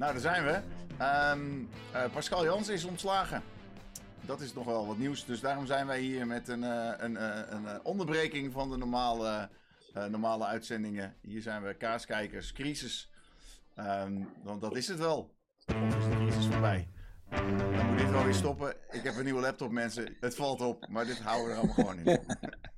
Nou, daar zijn we. Um, uh, Pascal Jans is ontslagen. Dat is nog wel wat nieuws. Dus daarom zijn wij hier met een, uh, een, uh, een onderbreking van de normale, normale uitzendingen. Hier zijn we kaaskijkers, crisis. Um, want dat is het wel. Ons is de crisis voorbij. Dan moet dit wel weer stoppen. Ik heb een nieuwe laptop, mensen. Het valt op, maar dit houden we er allemaal gewoon in.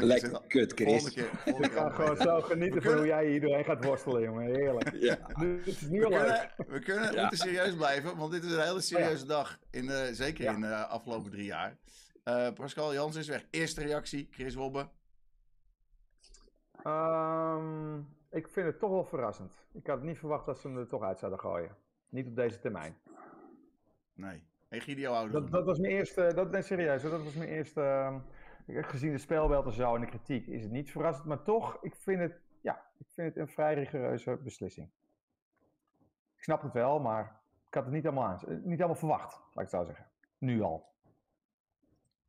Lekker kut, Chris. Volgende keer, volgende ik ga gewoon zo genieten van hoe jij hier doorheen gaat worstelen, jongen. Heerlijk. Ja. Nu, is nu we, kunnen, we kunnen, ja. moeten serieus blijven, want dit is een hele serieuze dag. In de, zeker in de afgelopen drie jaar. Uh, Pascal Jans is weg. Eerste reactie, Chris Wobbe. Um, ik vind het toch wel verrassend. Ik had niet verwacht dat ze hem er toch uit zouden gooien. Niet op deze termijn. Nee. Egidio ouder. Dat, dat was mijn eerste, dat, nee, serieus, dat was mijn eerste, uh, gezien de spelbeeld en zo en de kritiek, is het niet verrassend. Maar toch, ik vind het, ja, ik vind het een vrij rigoureuze beslissing. Ik snap het wel, maar ik had het niet allemaal, aan, niet allemaal verwacht, laat ik het zo zeggen. Nu al.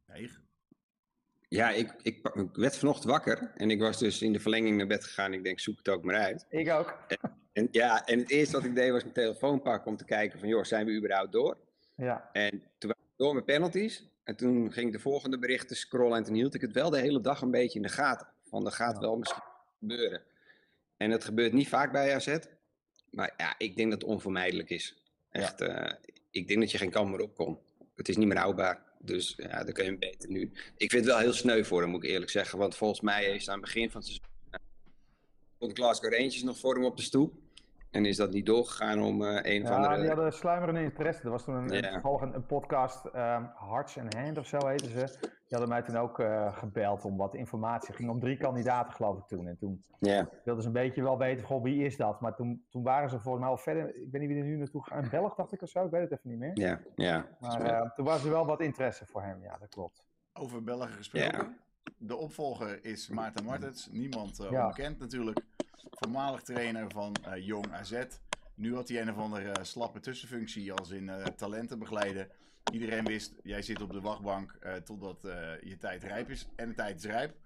Nee. Ja, ik, ik, ik, werd vanochtend wakker en ik was dus in de verlenging naar bed gegaan. Ik denk, zoek het ook maar uit. Ik ook. En, ja, en het eerste wat ik deed was mijn telefoon pakken om te kijken van, joh, zijn we überhaupt door? Ja. En toen waren we door met penalties. En toen ging ik de volgende berichten scrollen en toen hield ik het wel de hele dag een beetje in de gaten. Van, er gaat wel misschien gebeuren. En dat gebeurt niet vaak bij AZ. Maar ja, ik denk dat het onvermijdelijk is. Echt, ja. uh, ik denk dat je geen kant meer op kon. Het is niet meer houdbaar. Dus ja, dan kun je hem beter nu. Ik vind het wel heel sneu voor hem, moet ik eerlijk zeggen. Want volgens mij hij aan het begin van het seizoen... Uh, Glasgow Rangers nog voor hem op de stoep. En is dat niet doorgegaan om uh, een ja, van de... die hadden sluimerende interesse. Er was toen een, yeah. een, een, podcast, um, Hearts and Hand of zo heette ze. Die hadden mij toen ook uh, gebeld om wat informatie. Het ging om drie kandidaten geloof ik toen. En toen yeah. wilden ze een beetje wel weten, goh, wie is dat? Maar toen, toen waren ze volgens mij al verder... Ik weet niet wie er nu naartoe gaat. Belg dacht ik of zo, ik weet het even niet meer. Ja, ja. Maar uh, toen was er wel wat interesse voor hem, ja, dat klopt. Over Belgen gesproken. De opvolger is Maarten Martens. Niemand uh, ja. onbekend natuurlijk. Voormalig trainer van uh, Jong AZ. Nu had hij een of andere uh, slappe tussenfunctie als in talenten begeleiden. Iedereen wist, jij zit op de wachtbank totdat je tijd rijp is. En de tijd is rijp.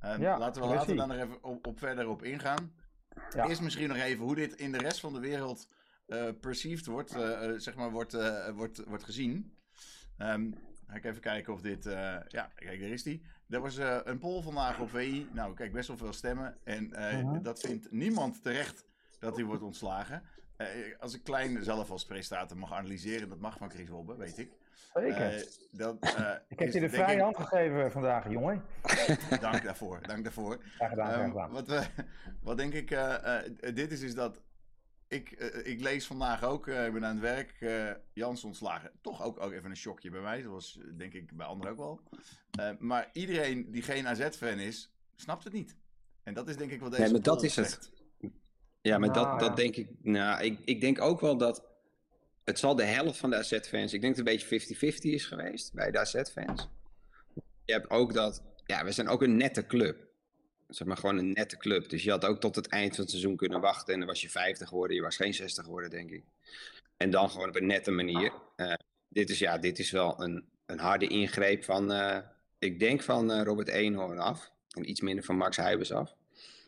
Ja, laten we later dan nog even op, op, verder op ingaan. Ja. Eerst misschien nog even hoe dit in de rest van de wereld perceived wordt, zeg maar, wordt, wordt, wordt gezien. Um, ga ik even kijken of dit. ja, kijk, daar is die. Er was een poll vandaag op VI. Nou, kijk, best wel veel stemmen. En -huh. dat vindt niemand terecht dat hij wordt ontslagen. Als ik klein zelf als presentator mag analyseren, dat mag van Chris Wobbe, weet ik. Zeker. Dat, ik heb je de vrije hand gegeven vandaag, jongen. dank daarvoor, dank daarvoor. Graag gedaan, um, gedaan. Wat, wat denk ik, dit is, is dat ik, ik lees vandaag ook, ik ben aan het werk, Jans ontslagen. Toch ook, ook even een shockje bij mij, zoals denk ik bij anderen ook wel. maar iedereen die geen AZ-fan is, snapt het niet. En dat is denk ik wat deze Nee, maar dat is het. Ja, maar nou, dat, dat ja. denk ik. Nou, ik, ik denk ook wel dat. Het zal de helft van de AZ-fans. Ik denk dat het een beetje 50-50 is geweest bij de AZ-fans. Je hebt ook dat. Ja, we zijn ook een nette club. Zeg maar gewoon een nette club. Dus je had ook tot het eind van het seizoen kunnen wachten. En dan was je 50 geworden. Je was geen 60 geworden, denk ik. En dan gewoon op een nette manier. Uh, dit is ja, dit is wel een, een harde ingreep van. Uh, ik denk van uh, Robert Eenhoorn af. En iets minder van Max Huibers af.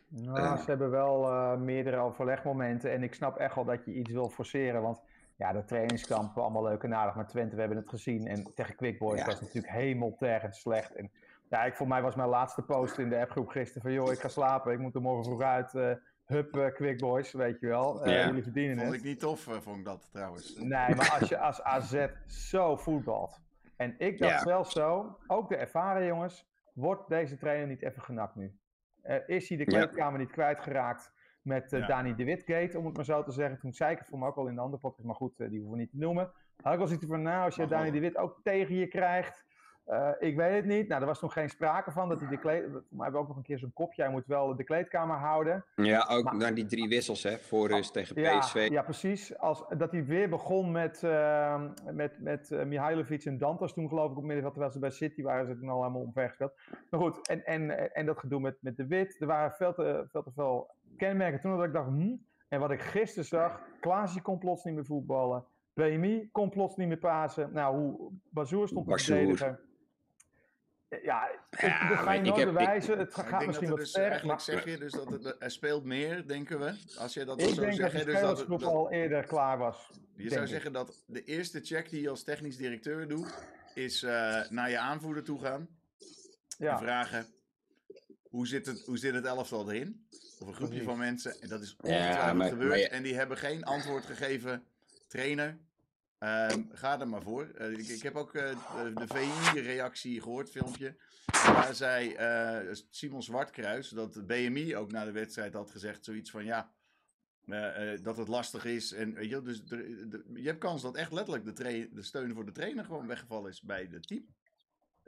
Nou, ze hebben wel meerdere overlegmomenten. En ik snap echt wel dat je iets wil forceren. Want ja, de trainingskampen, allemaal leuk en aardig. Maar Twente, we hebben het gezien. En tegen Quick Boys ja. was het natuurlijk hemeltergend slecht. En ja, ik, voor mij was mijn laatste post in de appgroep gisteren van... joh, ik ga slapen, ik moet er morgen vroeg uit. Uh, hup, uh, Quick Boys, weet je wel. Uh, ja. Jullie verdienen vond het. Vond ik niet tof, uh, vond ik dat trouwens. Nee, maar als je als AZ zo voetbalt. En ik dacht ja. zelf zo, ook de ervaren jongens... wordt deze trainer niet even genakt nu? Uh, is hij de kleedkamer ja. niet kwijtgeraakt met uh, ja. Dani de Witgate, om het maar zo te zeggen. Toen zei ik het voor me ook al in de andere podcast, maar goed, uh, die hoeven we niet te noemen. Had ik wel zoiets van, nou, als je Dani de Wit ook tegen je krijgt, uh, ik weet het niet. Nou, er was toen geen sprake van dat hij de kleed... Maar we hebben ook nog een keer zo'n kopje, hij moet wel de kleedkamer houden. Ja, ook maar... naar die drie wissels, hè, voor rust tegen ja, PSV. Ja, precies. Als, dat hij weer begon met, uh, met, met uh, Mihailovic en Dantas toen geloof ik op midden, terwijl ze bij City waren, ze toen al helemaal omvergespeeld. Maar goed, en, en, en dat gedoe met, met de Wit, er waren veel te, veel te veel kenmerken. Toen dat ik dacht, hm, en wat ik gisteren zag, Klaasje kon plots niet meer voetballen. BMI kon plots niet meer pasen. Nou, hoe Bazoer stond te verdedigen. Ja, ja dat ga je nooit bewijzen. Het gaat misschien wat dus, ver. Eigenlijk zeg je dus dat het, er speelt meer, denken we. Als je dat ik zo denk zegt. dat de dus dat het al eerder klaar was. Je zou zeggen dat de eerste check die je als technisch directeur doet, is uh, naar je aanvoerder toe gaan. Ja. En vragen, hoe zit, het, hoe zit het elftal erin? Of een groepje van mensen. En dat is ongetwijfeld ja, gebeurd. En die hebben geen antwoord gegeven. Trainer, uh, ga er maar voor. Uh, ik, heb ook uh, de, VI-reactie gehoord, filmpje. Waar zei Simon Zwartkruis dat de BMI ook na de wedstrijd had gezegd zoiets van ja, dat het lastig is. En weet je, dus je hebt kans dat echt letterlijk de, de steun voor de trainer gewoon weggevallen is bij het team.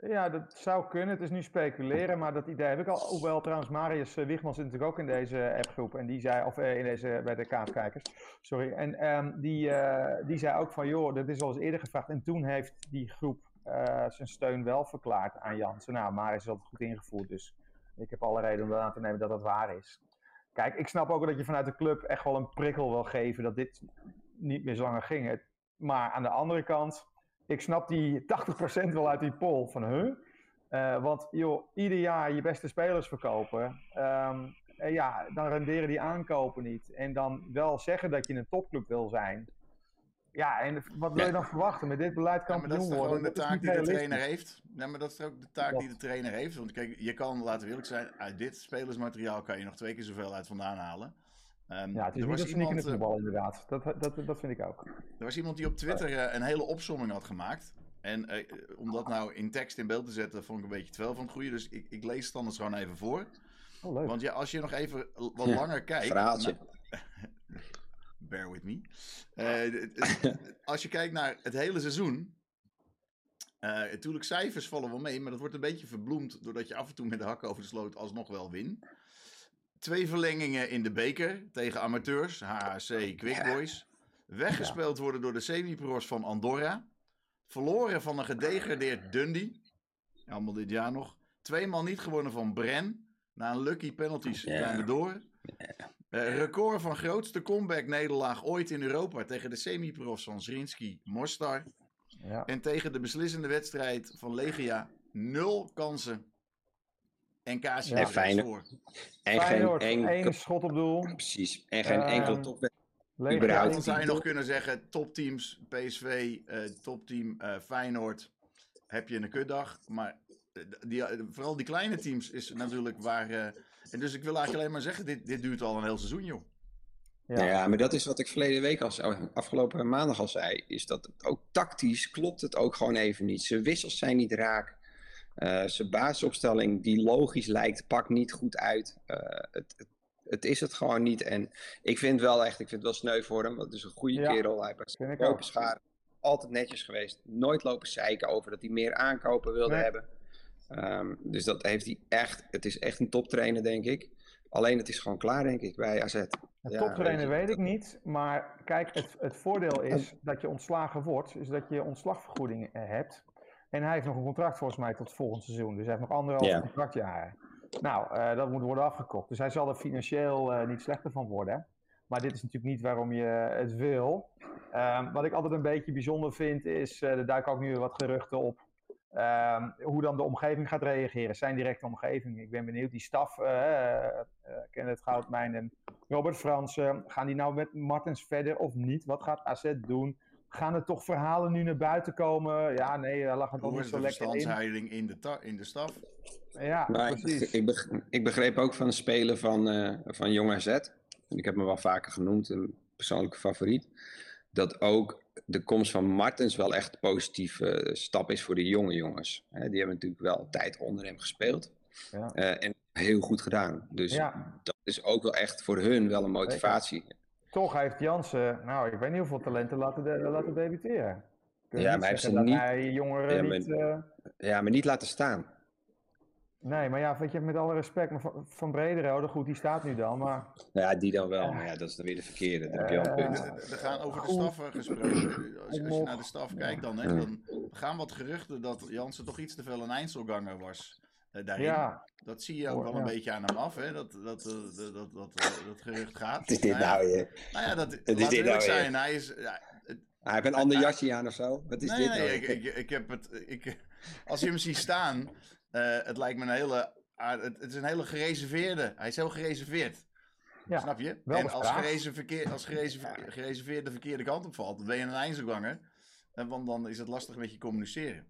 Ja, dat zou kunnen. Het is nu speculeren, maar dat idee heb ik al. Hoewel trouwens Marius uh, Wigmans zit natuurlijk ook in deze appgroep. En die zei, of uh, in deze, bij de kaartkijkers, sorry. En um, die, die zei ook van, joh, dat is al eens eerder gevraagd. En toen heeft die groep zijn steun wel verklaard aan Jansen. Nou, Marius is altijd goed ingevoerd, dus ik heb alle reden om aan te nemen dat dat waar is. Kijk, ik snap ook dat je vanuit de club echt wel een prikkel wil geven dat dit niet meer zo ging. Maar aan de andere kant ik snap die 80% wel uit die poll van huh? Uh, want joh, ieder jaar je beste spelers verkopen. Um, en ja, dan renderen die aankopen niet. En dan wel zeggen dat je een topclub wil zijn. Ja, en wat wil je dan verwachten? Met dit beleid kan ja, maar dat is gewoon de taak die de trainer heeft. Ja, maar dat is ook de taak die de trainer heeft. Want kijk, je kan, laten we eerlijk zijn, uit dit spelersmateriaal kan je nog twee keer zoveel uit vandaan halen. Um, ja, het is niet iemand, in het voetbal inderdaad. Dat, dat, dat vind ik ook. Er was iemand die op Twitter uh, een hele opsomming had gemaakt. En uh, om dat nou in tekst in beeld te zetten, vond ik een beetje te van het goede. Dus ik, ik lees het anders gewoon even voor. Oh, leuk. Want ja, als je nog even wat langer kijkt... Verhaaltje. Nou, bear with me. Uh, als je kijkt naar het hele seizoen... natuurlijk, cijfers vallen wel mee, maar dat wordt een beetje verbloemd... doordat je af en toe met de hakken over de sloot alsnog wel win. Twee verlengingen in de beker tegen amateurs, HHC Quick Boys. Weggespeeld worden door de semi-pro's van Andorra. Verloren van een gedegradeerd Dundee. Allemaal dit jaar nog. Tweemaal niet gewonnen van Bren. Na een lucky penalties gaan we door. Uh, record van grootste comeback-nederlaag ooit in Europa tegen de semi-profs van Zrinski Mostar. Ja. En tegen de beslissende wedstrijd van Legia nul kansen en Kaasje ja. voor. En Feyenoord, geen enkel... schot op doel. Precies. En geen uh, enkel top. Überhaupt. Dan zou je nog kunnen zeggen, topteams, PSV, uh, topteam uh, Feyenoord, heb je een kutdag. Maar uh, die, vooral die kleine teams is natuurlijk waar... en dus ik wil eigenlijk alleen maar zeggen, dit, dit duurt al een heel seizoen, joh. Ja. Nou ja, maar dat is wat ik verleden week, als, afgelopen maandag al zei, is dat ook tactisch klopt het ook gewoon even niet. Zijn wissels zijn niet raak. Uh, zijn basisopstelling, die logisch lijkt, pakt niet goed uit. Uh, het, het, het, is het gewoon niet. En ik vind wel echt, ik vind het wel sneu voor hem. Want het is een goede ja, kerel. Hij heeft lopen scharen. Altijd netjes geweest. Nooit lopen zeiken over dat hij meer aankopen wilde nee. hebben. Um, dus dat heeft hij echt. Het is echt een toptrainer, denk ik. Alleen het is gewoon klaar, denk ik, bij AZ. Een ja, toptrainer weet, weet, ik niet. Maar kijk, het, het voordeel is dat je ontslagen wordt. Is dat je ontslagvergoeding hebt. En hij heeft nog een contract volgens mij tot volgend seizoen. Dus hij heeft nog anderhalf yeah. contractjaar. Nou, uh, dat moet worden afgekocht. Dus hij zal er financieel uh, niet slechter van worden. Maar dit is natuurlijk niet waarom je het wil. Um, wat ik altijd een beetje bijzonder vind, is, uh, er duiken ook nu wat geruchten op. Um, hoe dan de omgeving gaat reageren, zijn directe omgeving. Ik ben benieuwd, die staf, Kenneth Goudmijn en Robert Fransen, gaan die nou met Martens verder of niet? Wat gaat AZ doen? Gaan er toch verhalen nu naar buiten komen? Ja, nee, daar lag het ook niet zo lekker in. in de, in de staf. Ja, maar precies. Ik, begreep, ik begreep ook van spelen van, uh, van Jong AZ, en ik heb me wel vaker genoemd, een persoonlijke favoriet, dat ook de komst van Martens wel echt een positieve uh, stap is voor de jonge jongens. die hebben natuurlijk wel tijd onder hem gespeeld. Ja. Uh, en heel goed gedaan. Dus ja. dat is ook wel echt voor hun wel een motivatie. Toch heeft Jansen, nou, ik weet niet hoeveel talenten laten, de, laten debuteren. ja, maar heeft ze niet... jongeren ja, maar, niet... Uh... Ja, maar niet laten staan. Nee, maar ja, weet je, met alle respect, maar Van, van Brederode, goed, die staat nu dan, maar... Ja, die dan wel, maar ja, dat is dan weer de verkeerde. Dat heb je al een punt. We gaan over de staf gesproken. Als, als, je naar de staf kijkt dan, hè, dan gaan wat geruchten dat Jansen toch iets te veel een Einzelganger was. Uh, daarin. Ja. Dat zie je ook wel een beetje aan hem af, hè? Dat, dat, dat, dat, dat, dat, dat gerucht gaat. Wat is dit nou, ja, Nou ja, dat, het is dit nou zijn. Hij is... Ja, het, hij heeft een ander jasje aan of zo. Wat is nee, dit nee, nou? ik, ik, ik heb het... Ik, als je hem ziet staan... het lijkt me een hele... het, is een hele gereserveerde. Hij is heel gereserveerd. Ja, Snap je? en als, gereserveerde, als gereserveerde verkeerde kant opvalt, dan ben je een eindselganger. Want dan is het lastig met je communiceren.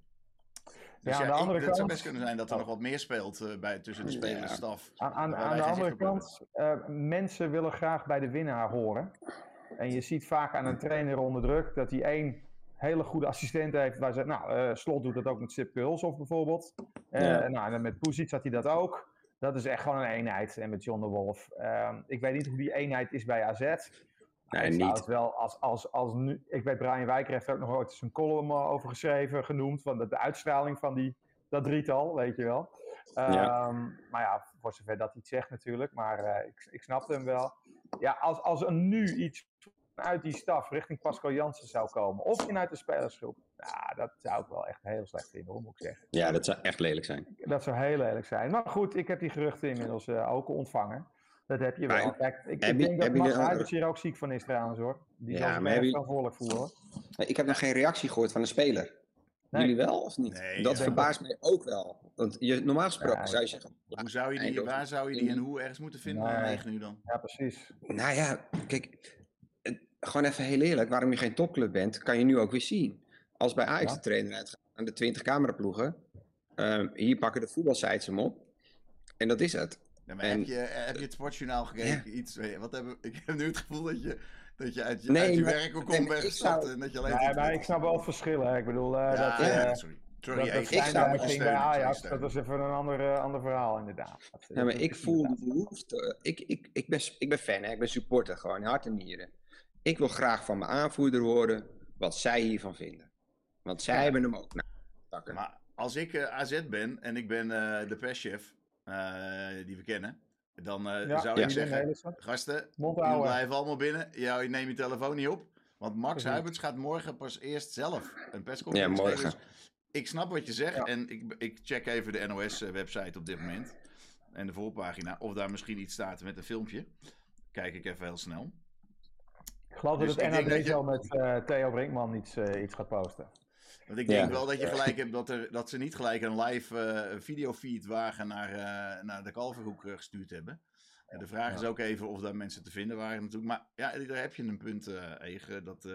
Dus ja, aan de andere kant... Het zou best kunnen zijn dat er nog wat meer speelt uh, bij, tussen de spelersstaf. Aan, aan, aan de andere kant, uh, mensen willen graag bij de winnaar horen. En je ziet vaak aan een trainer onder druk dat hij één hele goede assistent heeft. Waar ze, nou, uh, Slot doet dat ook met Sip of bijvoorbeeld. Ja. Nou, en met Poesic had hij dat ook. Dat is echt gewoon een eenheid. En met John de Wolf. Ehm, ik weet niet hoe die eenheid is bij AZ. Nee, niet. Wel als, als, als nu, ik weet, Brian Wijker heeft er ook nog ooit eens een column eh, over geschreven, genoemd. Van de, de uitstraling van die, dat drietal, weet je wel. Ehm, maar ja, voor zover dat iets zegt natuurlijk. Maar uh, ik, ik snapte hem wel. Ja, als, als er nu iets uit die staf richting Pascal Jansen zou komen. Of vanuit de spelersgroep. Ja, dat zou ik wel echt heel slecht vinden, moet ik zeggen. Ja, dat zou echt lelijk zijn. Dat zou heel lelijk zijn. Maar goed, ik heb die geruchten inmiddels uh, ook ontvangen. Dat heb je wel. Kijk, ik, ik denk dat Max Huibers hier ook ziek van is trouwens hoor. Die ja, zal zich verantwoordelijk voelen Ik heb nog geen reactie gehoord van een speler. Jullie wel of niet? Nee, dat verbaast mij ook wel. Want je, normaal gesproken zou je zeggen... Hoe zou je die, waar zou je die en hoe ergens moeten vinden nee. 9 nu dan? Ja, precies. Nou ja, kijk, gewoon even heel eerlijk, waarom je geen topclub bent, kan je nu ook weer zien. Als bij Ajax de trainer uitgaat aan de 20 cameraploegen, um, hier pakken de voetbalsites hem op. En dat is het. Ja, maar heb, je, heb je het sportjournaal gekeken? Iets, wat hebben, ik heb nu het gevoel dat je, dat je uit je, nee, uit je werk ook nee, zou... en dat je alleen... Nee, maar ik snap wel het verschil. Hè. Ik bedoel, uh, ja, dat... Uh, sorry. Sorry, dat, ik bij Ajax, dat was even een ander, uh, ander verhaal inderdaad. ja, maar ik voel de behoefte. Ik, ik, ik, ben, ik ben fan, hè? ik ben supporter, gewoon hart en nieren. Ik wil graag van mijn aanvoerder horen wat zij hiervan vinden. Want zij hebben hem ook nou, Maar als ik uh, eh, AZ ben en ik ben uh, de perschef die we kennen, dan ja, zou ik zeggen, gasten, jullie blijven allemaal binnen. Ja, neem je telefoon niet op. Want Max Huiberts gaat morgen pas eerst zelf een persconferentie Ja, morgen. ik snap wat je zegt en ik, ik check even de NOS-website op dit moment. En de voorpagina, of daar misschien iets staat met een filmpje. Kijk ik even heel snel. Ik geloof dus dat het NAD je... met uh, Theo Brinkman iets, uh, iets gaat posten. Want ik denk wel dat je gelijk hebt dat, er, dat ze niet gelijk een live uh, videofeed wagen naar, naar de Kalverhoek gestuurd hebben. En de vraag is ook even of daar mensen te vinden waren natuurlijk. Maar ja, daar heb je een punt, uh, Dat, uh,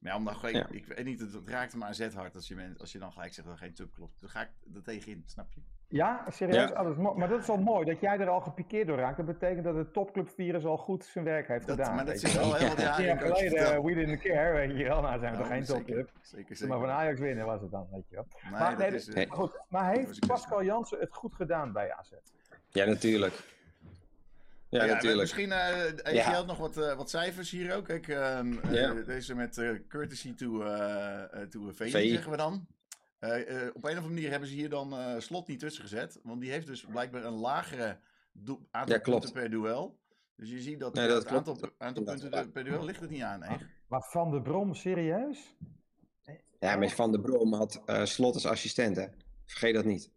maar ja, om dan gelijk, ik weet niet, het, het raakt me aan zet hard als je, als je dan gelijk zegt dat er geen tub klopt. Dan ga ik er tegenin, snap je? Ja, serieus? Ja. Oh, maar dat is wel mooi, dat jij er al gepikeerd door raakt. Dat betekent dat het topclubvirus al goed zijn werk heeft gedaan. Maar dat is wel heel wat jaar geleden, we didn't care, weet je wel. Nou zijn we toch geen topclub. Zeker, zeker. Maar van Ajax winnen was het dan, weet je wel. Nee, maar, nee, is, uh, goed, maar heeft Pascal Jansen het goed gedaan bij AZ? Ja, natuurlijk. Ja, ja natuurlijk. Misschien uh, even ja. nog wat, uh, wat cijfers hier ook. Kijk, um, ja. uh, deze met courtesy to, to VI, zeggen we dan. Op een of andere manier hebben ze hier dan slot niet tussen gezet. Want die heeft dus blijkbaar een lagere aantal punten per duel. Dus je ziet dat, nee, dat het aantal, aantal punten per duel ligt het niet aan. Maar Van de Brom, serieus? Ja, maar Van de Brom had slot als assistent, hè? Vergeet dat niet.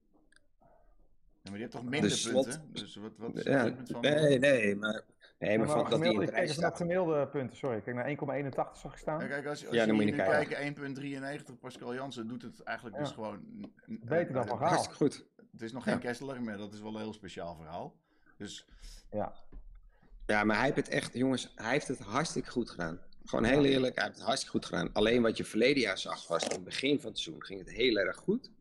Ja, maar je hebt toch minder dus punten? Dus wat, wat is ja, van... Nee, nee, maar... Nee, maar, van, dat die in de rij staat. gemiddelde punten, sorry. Ik kijk naar 1,81 zag ik staan. Ja, kijk, als, als ja, je, moet je nu kijkt, 1,93 Pascal Jansen doet het eigenlijk dus gewoon... Beter dan Van Gaal. Hartstikke goed. Het is nog geen Kessler, maar dat is wel een heel speciaal verhaal. Dus... Ja. Ja, maar hij heeft het echt, jongens, hij heeft het hartstikke goed gedaan. Gewoon heel eerlijk, hij heeft het hartstikke goed gedaan. Alleen wat je verleden jaar zag was, in het begin van het seizoen ging het heel erg goed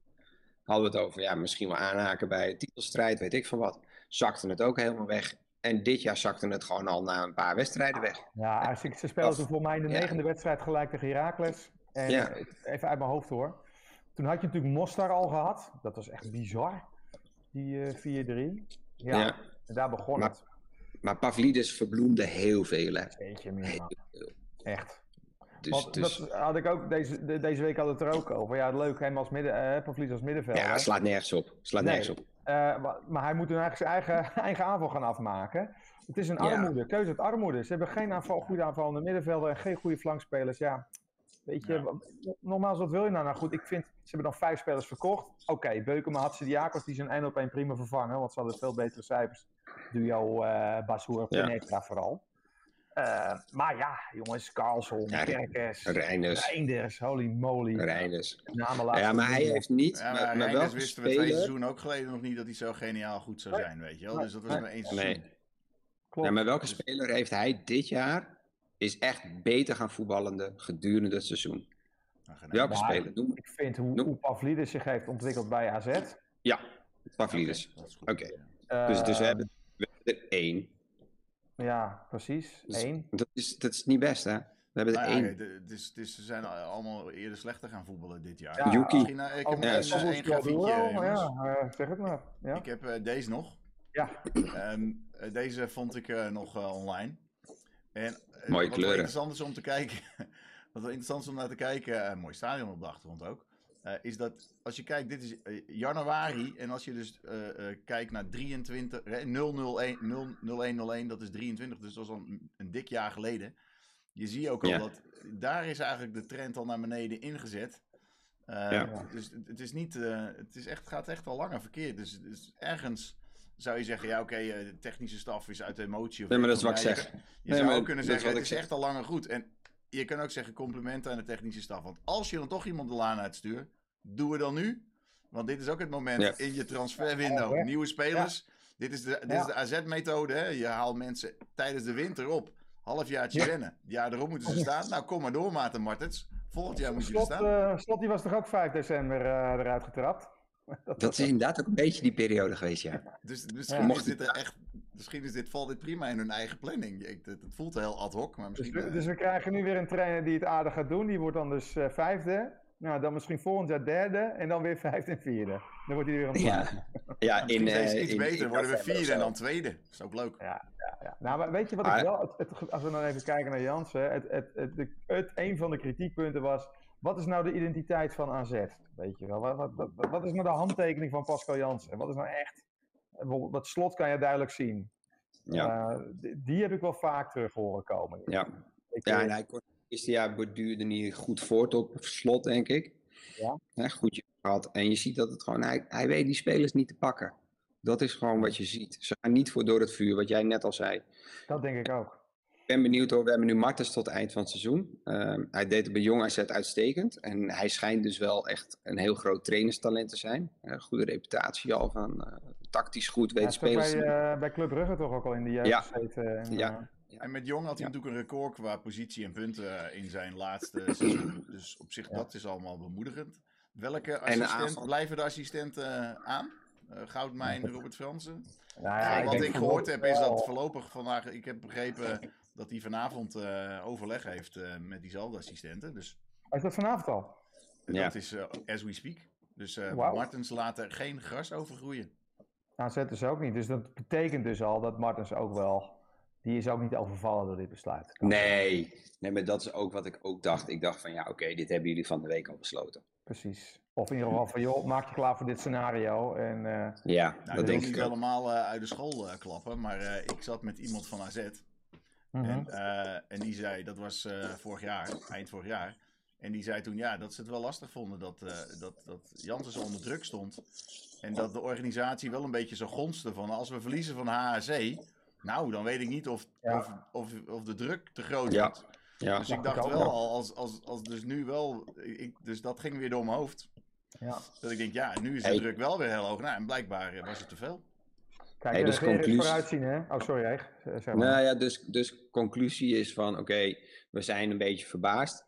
hadden we het over, ja, misschien wel aanhaken bij titelstrijd, weet ik van wat. Zakte het ook helemaal weg. En dit jaar zakte het gewoon al na een paar wedstrijden weg. Ja, als ik, ze speelden voor mij in de negende wedstrijd gelijk tegen Heracles. En ja. even uit mijn hoofd hoor. Toen had je natuurlijk Mostar al gehad. Dat was echt bizar. Die uh, 4-3. Ja, ja, en daar begon maar, het. Maar Pavlidis verbloemde heel veel. Hè. Eentje meer. Echt. Dus, dus... Dat had ik ook deze, deze week had het er ook over. Ja, leuk hem als midden, uh, als middenvelder. Ja, slaat nergens op. Slaat nergens op. Uh, maar, hij moet nu eigenlijk zijn eigen, eigen aanval gaan afmaken. Het is een armoede, keuze uit armoede. Ze hebben geen aanval, goede aanvallende middenvelder en geen goede flankspelers. Ja, weet je, ja. nogmaals, wat wil je nou? Nou goed, ik vind, ze hebben dan vijf spelers verkocht. Oké, okay, Beukema had Diakos, die zijn 1 op 1 prima vervangen, want ze hadden veel betere cijfers. Duo uh, Basur, Penetra ja. vooral. Uh, maar ja, jongens, Carlson, ja, Kerkers, Reinders. Reinders, holy moly. Reinders. Ja, maar hij heeft niet... Ja, maar, maar wel wisten we twee seizoenen ook geleden nog niet dat hij zo geniaal goed zou zijn, weet je wel. Dus dat was maar één seizoen. Nee. Klopt. Ja, maar welke dus... speler heeft hij dit jaar is echt beter gaan voetballende gedurende het seizoen? Nou, welke maar, speler? Noem, ik vind hoe, hoe Pavlidis zich heeft ontwikkeld bij AZ. Ja, Pavlidis. Oké. Okay. Okay. Uh, dus, dus we hebben, we hebben er één. Ja, precies. Dus, Eén. Dat is, dat is niet best, hè? We hebben er nou één. Ja, dus, dus ze zijn allemaal eerder slechter gaan voetballen dit jaar. Ja, Yuki. Misschien, ik heb ja, grafiekje, zeg het maar. Ja. Ik heb uh, deze nog. Ja. Um, deze vond ik uh, nog online. En, Mooie wat kleuren. interessant is om te kijken. wat wel interessant is om naar te kijken. mooi stadion op de achtergrond ook. Uh, is dat als je kijkt, dit is uh, januari. En als je dus uh, kijkt naar 23, 001, 00101, dat is 23, dus dat was al een, een dik jaar geleden. Je ziet ook al ja. dat daar is eigenlijk de trend al naar beneden ingezet. Ja. Dus het is niet, het is echt, gaat echt al langer verkeerd. Dus, dus ergens zou je zeggen, ja oké, okay, de technische staf is uit emotie. Of nee, maar dat is wat ik zeg. Je nee, zou ook kunnen zeggen, het is echt al langer goed. En je kan ook zeggen complimenten aan de technische staf. Want als je dan toch iemand de laan uitstuurt, doe het dan nu. Want dit is ook het moment in je transferwindow. Nieuwe spelers. Dit is de, dit is de AZ-methode. Je haalt mensen tijdens de winter op. Halfjaartje rennen. Ja, erop moeten ze staan. Nou, kom maar door, Maarten Martens. Volgend jaar moet je er staan. Uh, Slot die was toch ook 5 december uh, eruit getrapt? Dat, dat is inderdaad ook een beetje die periode geweest, ja. Dus misschien, is dit er echt, misschien is dit, valt dit prima in hun eigen planning. Ik, het, het, voelt heel ad hoc, maar misschien... Dus we, dus we, krijgen nu weer een trainer die het aardig gaat doen. Die wordt dan dus uh, vijfde. Nou, dan misschien volgend jaar derde en dan weer vijfde en vierde. Dan wordt hij weer een Ja, ja in, uh, iets in, beter. In worden we vierde en dan tweede. Dat is ook leuk. Ja, ja, ja. Nou, maar weet je wat ik wel... Het, als we dan even kijken naar Jansen. Het, het, het, het, een van de kritiekpunten was... Wat is nou de identiteit van AZ? Weet je wel? Wat, wat, wat, wat is nou de handtekening van Pascal Jansen? Wat is nou echt... Dat slot kan je duidelijk zien. Ja. Uh, die, die, heb ik wel vaak terug horen komen. Ja, ik, ja en hij kon jaar borduurde niet goed voort op slot, denk ik. Ja. goed gehad. En je ziet dat het gewoon, hij, hij weet die spelers niet te pakken. Dat is gewoon wat je ziet. Ze gaan niet voor door het vuur, wat jij net al zei. Dat denk ik ook. Ik ben benieuwd hoor. We hebben nu Martens tot het eind van het seizoen. Uh, hij deed het bij Jong AZ uitstekend. En hij schijnt dus wel echt een heel groot trainerstalent te zijn. Uh, goede reputatie al van uh, tactisch goed, weet ja, spelers. Bij, uh, bij Club Brugge toch ook al in de jeugd ja. gezeten. ja. En met Jong had hij natuurlijk een record qua positie en punten in zijn laatste seizoen. Dus op zich, dat is allemaal bemoedigend. Welke assistent, blijven de assistenten aan? Uh, Goudmijn, Robert Fransen? Nou ja, wat ik, gehoord heb is dat voorlopig vandaag, ik heb begrepen dat hij vanavond uh, overleg heeft uh, met diezelfde assistenten. Dus, is dat vanavond al? Dat is as we speak. Dus wow. Martens laat er geen gras over groeien. Nou, zetten ze ook niet. Dus dat betekent dus al dat Martens ook wel die is ook niet overvallen door dit besluit. Nee, nee, maar dat is ook wat ik ook dacht. Ik dacht van ja, oké, dit hebben jullie van de week al besloten. Precies. Of in ieder geval van joh, maak je klaar voor dit scenario. En, uh... Ja, nou, dat denk ik niet allemaal uh, uit de school uh, klappen, maar ik zat met iemand van AZ. Mm -hmm. en, en, die zei, dat was vorig jaar, eind vorig jaar. En die zei toen ja, dat ze het wel lastig vonden dat, dat, dat Jansen zo onder druk stond. En dat de organisatie wel een beetje zo gonste van als we verliezen van HAC nou, dan weet ik niet of, of, of, of, de druk te groot ja. wordt. Ja. Dus ik dacht wel, al, als, als, als dus nu wel, ik, dus dat ging weer door mijn hoofd. Ja. Dat ik denk, ja, nu is de druk wel weer heel hoog. Nou, en blijkbaar was het te veel. Kijk, hey, dus conclusie... vooruitzien, hè? Oh, sorry, Eeg. Zeg maar. Nou ja, dus, dus conclusie is van, oké, we zijn een beetje verbaasd,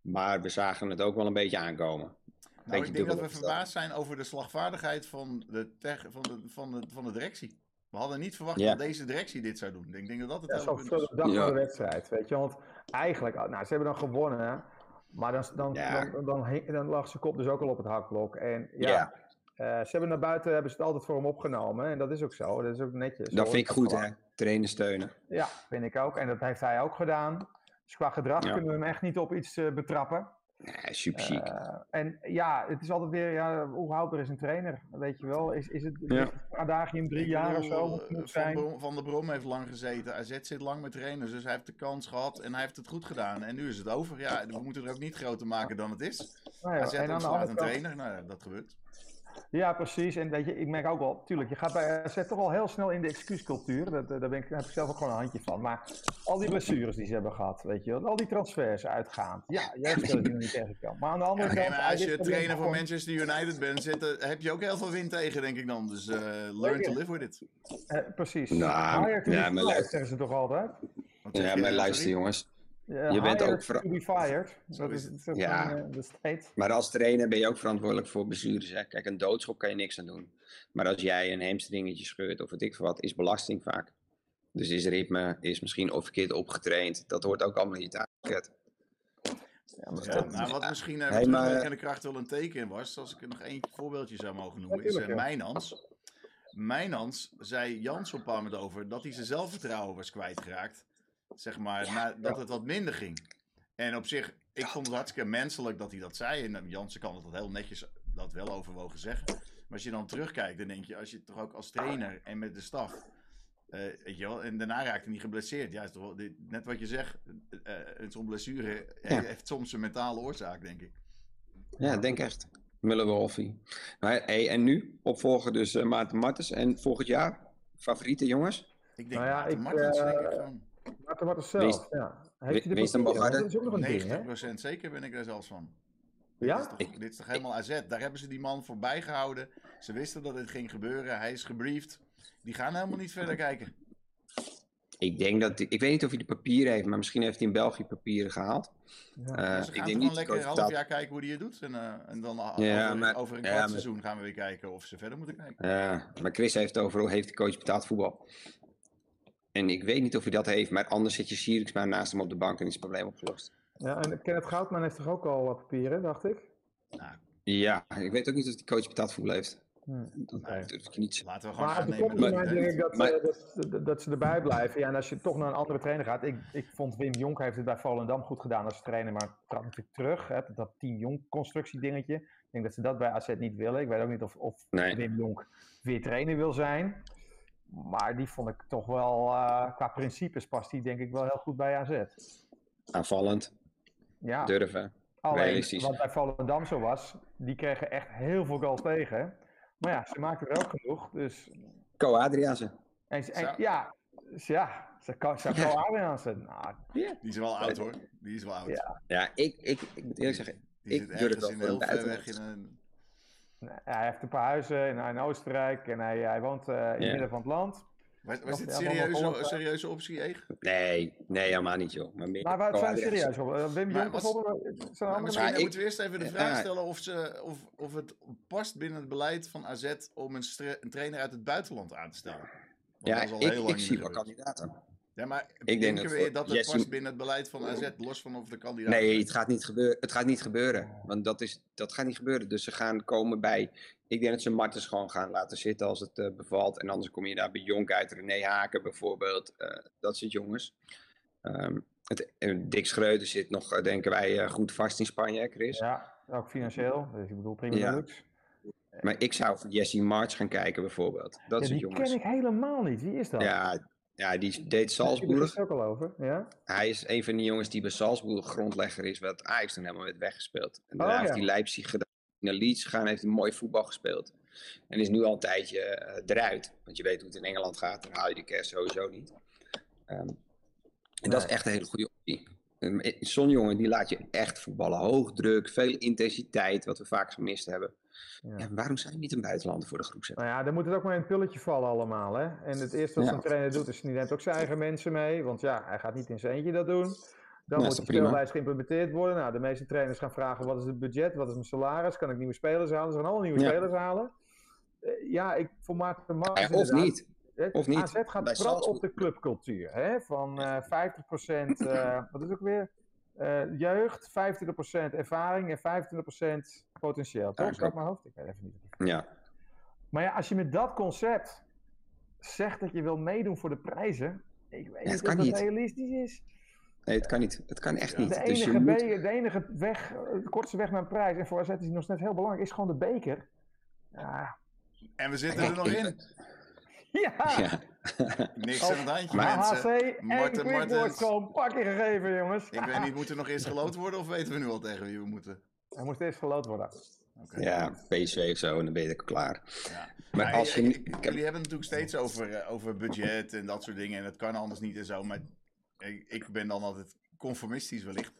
maar we zagen het ook wel een beetje aankomen. Nou, ik denk dat we verbaasd zijn over de slagvaardigheid van de, van de, van de, van de directie. We hadden niet verwacht dat deze directie dit zou doen. Ik denk dat dat het ja, hele punt is. dag ja. de wedstrijd, weet je. Want eigenlijk, nou, ze hebben dan gewonnen. Maar dan, dan, dan, dan, dan, lag zijn kop dus ook al op het hakblok. En ja, uh, ze hebben naar buiten hebben ze het altijd voor hem opgenomen. En dat is ook zo. Dat is ook netjes. Dat vind ik goed, hè? Trainen steunen. Ja, vind ik ook. En dat heeft hij ook gedaan. Dus qua gedrag kunnen we hem echt niet op iets uh, betrappen. Ja, super chic. Uh, en ja, het is altijd weer, ja, hoe houdbaar is een trainer? Weet je wel, is, is het ja. adagium drie jaar of zo? Van, Brom, van der Brom heeft lang gezeten, AZ zit lang met trainers, dus hij heeft de kans gehad en hij heeft het goed gedaan. En nu is het over. Ja, we moeten het ook niet groter maken dan het is. Nou ja, AZ een trainer, nou dat gebeurt. Ja, precies. En weet je, ik merk ook wel, tuurlijk, je gaat bij AZ toch al heel snel in de excuuscultuur. Dat, daar, ben ik, daar heb ik zelf ook gewoon een handje van. Maar al die blessures die ze hebben gehad, weet je al die transfers uitgaand. Ja, juist dat die nog niet tegenkomt. Maar aan de andere kant... als je trainer van Manchester United bent, zit, heb je ook heel veel wind tegen, denk ik dan. Dus uh, learn to live with it. Uh, precies. Nou, ja, maar zeggen ze toch altijd? Ja, maar luister jongens. Je bent ook to be fired. Dat is, dat ja. Een, uh, de maar als trainer ben je ook verantwoordelijk voor blessures. Hè? Kijk, een doodschop kan je niks aan doen. Maar als jij een hamstringetje scheurt of wat ik wat, is belasting vaak. Dus is ritme, is misschien of verkeerd opgetraind. Dat hoort ook allemaal in je taakpakket. Ja, maar ja, nou, wat misschien uh, hey, maar... de kracht wel een teken was, als ik nog één voorbeeldje zou mogen noemen, is uh, Mijnans. Mijnans zei Jans op een over dat hij zijn zelfvertrouwen was kwijtgeraakt. Zeg maar, ja, dat het wat minder ging. En op zich, ik vond het hartstikke menselijk dat hij dat zei. En eh, Jansen kan het heel netjes dat wel overwogen zeggen. Maar als je dan terugkijkt, dan denk je, als je toch ook als trainer en met de staf. Uh, weet je wel, en daarna raakt hij niet geblesseerd. Ja, is toch wel, net wat je zegt, uh, zo'n blessure heeft soms een mentale oorzaak, denk ik. Ja, denk echt. Muller-Wolfie. Hey, en nu opvolgen dus uh, Maarten Martens. En volgend jaar, favoriete jongens? Ik denk nou ja, Maarten ik, Martens, denk ik gewoon. Maarten Martens zelf, wees, ja. Heeft hij de wees dan Dat is ook nog een 90% zeker ben ik daar zelfs van. Ja? Dit is, toch, dit is toch helemaal AZ? Daar hebben ze die man voorbij gehouden. Ze wisten dat dit ging gebeuren. Hij is gebriefd. Die gaan helemaal niet verder kijken. Ik denk dat... Ik weet niet of hij de papieren heeft, maar misschien heeft hij in België papieren gehaald. Ja. Uh, ze gaan ik denk niet lekker een half jaar kijken hoe hij het doet. En, uh, en dan ja, over, maar, over, een kwart ja, seizoen gaan we weer kijken of ze verder moeten kijken. Ja, maar Chris heeft over heeft de coach betaald voetbal. En ik weet niet of hij dat heeft, maar anders zit je maar naast hem op de bank en is het probleem opgelost. Ja, en Kenneth Goudman heeft toch ook al papieren, dacht ik? Nou, ja, ik weet ook niet of die coach betaald voetbal heeft. Hmm. Dat nee. ik niet. Laten we gewoon maar het komt denk ik dat, maar, dat, dat, dat, ze erbij blijven. Ja, en als je toch naar een andere trainer gaat. Ik, ik vond Wim Jonk heeft het bij Volendam goed gedaan als trainer, maar trap natuurlijk terug. Hè, dat Team Jonk constructie dingetje. Ik denk dat ze dat bij AZ niet willen. Ik weet ook niet of, of nee. Wim Jonk weer trainer wil zijn. Maar die vond ik toch wel, uh, qua principes past die denk ik wel heel goed bij AZ. Aanvallend. Ja. Durven. Alleen, realistisch. wat bij Volendam zo was, die kregen echt heel veel goals tegen. Maar ja, ze maakten er ook genoeg, dus... Co Adriaanse. En, en ja, ja, ze kan ze Adriaanse. Nou, Die is wel oud hoor. Die is wel oud. Ja, ja ik, ik, ik moet eerlijk zeggen, die ik durf het wel in de in een hij heeft een paar huizen in, in Oostenrijk en hij, hij woont uh, in het midden van het land. Was, was dit serieuze, een serieuze optie, Eeg? Nee, nee, helemaal niet, joh. Maar, meer maar wat zijn serieus op? Uh, Wim Jong bijvoorbeeld? Zijn misschien ik, moeten we eerst even de vraag stellen of, ze, of, of het past binnen het beleid van AZ om een, een trainer uit het buitenland aan te stellen. Want ja, ik, ik zie wel kandidaten. Ja, maar ik denk dat, we dat het past binnen het beleid van AZ, los van of de kandidaat... Nee, het gaat niet gebeuren. Het gaat niet gebeuren. Want dat, is, dat gaat niet gebeuren. Dus ze gaan komen bij... Ik denk dat ze Martens gewoon gaan laten zitten als het uh, bevalt. En anders kom je daar bij Jonk uit. René Haken bijvoorbeeld. Uh, dat soort jongens. Um, het, Dick Schreuder zit nog, uh, denken wij, goed vast in Spanje, Chris? Ja, ook financieel. Dus ik bedoel, prima ja. Maar ik zou voor Jesse March gaan kijken bijvoorbeeld. Dat ja, soort jongens. Die ken ik helemaal niet. Wie is dat? Ja, ja, die deed Salzburg. Daar ook al over, ja? Hij is een van die jongens die bij Salzburg grondlegger is, wat Ajax toen helemaal werd weggespeeld. En daarna oh, heeft hij Leipzig gedaan, naar Leeds gegaan, heeft hij mooi voetbal gespeeld. En is nu al een tijdje uh, eruit. Want je weet hoe het in Engeland gaat, dan haal je de kerst sowieso niet. Um, en dat is echt een hele goede optie. Zo'n jongen die laat je echt voetballen. Hoog druk, veel intensiteit, wat we vaak gemist hebben. Ja. waarom zijn we niet een buitenlander voor de groep Nou ja, dan moet het ook maar in het pilletje vallen allemaal. Hè? En het eerste wat ja. trainer doet, is hij neemt ook zijn eigen mensen mee. Want ja, hij gaat niet in zijn eentje dat doen. Dan moet de speellijst geïmplementeerd worden. Nou, de meeste trainers gaan vragen, wat is het budget? Wat is mijn salaris? Kan ik nieuwe spelers halen? Ze gaan allemaal nieuwe spelers halen. Uh, ja, ik voor Maarten Martens Of niet. Of niet. AZ gaat vooral op de clubcultuur. Hè? Van uh, 50%, uh, wat is ook weer? Uh, jeugd, 25% ervaring en 25% potentieel. Toch? Ja, mijn hoofd? Ik weet even niet. Ja. Maar ja, als je met dat concept zegt dat je wil meedoen voor de prijzen, ik weet niet of dat realistisch is. Nee, het kan niet. Het kan echt niet. De dus enige, dus moet... de enige weg, de kortste weg naar een prijs, en voor AZ is nog steeds heel belangrijk, is gewoon de beker. Ja. En we zitten er nog in. Ja. ja. Niks aan het handje, maar mensen. Marten, en Marten wordt gewoon pakken gegeven, jongens. Ik weet niet, moet er nog eerst geloot worden of weten we nu al tegen wie we moeten? Hij moest eerst geloot worden. Ja, PSV of zo, en dan ben je er klaar. Ja. Maar als je... jullie hebben het natuurlijk steeds over, uh, over budget en dat soort dingen. En het kan anders niet en zo. Maar ik, ik ben dan altijd conformistisch wellicht.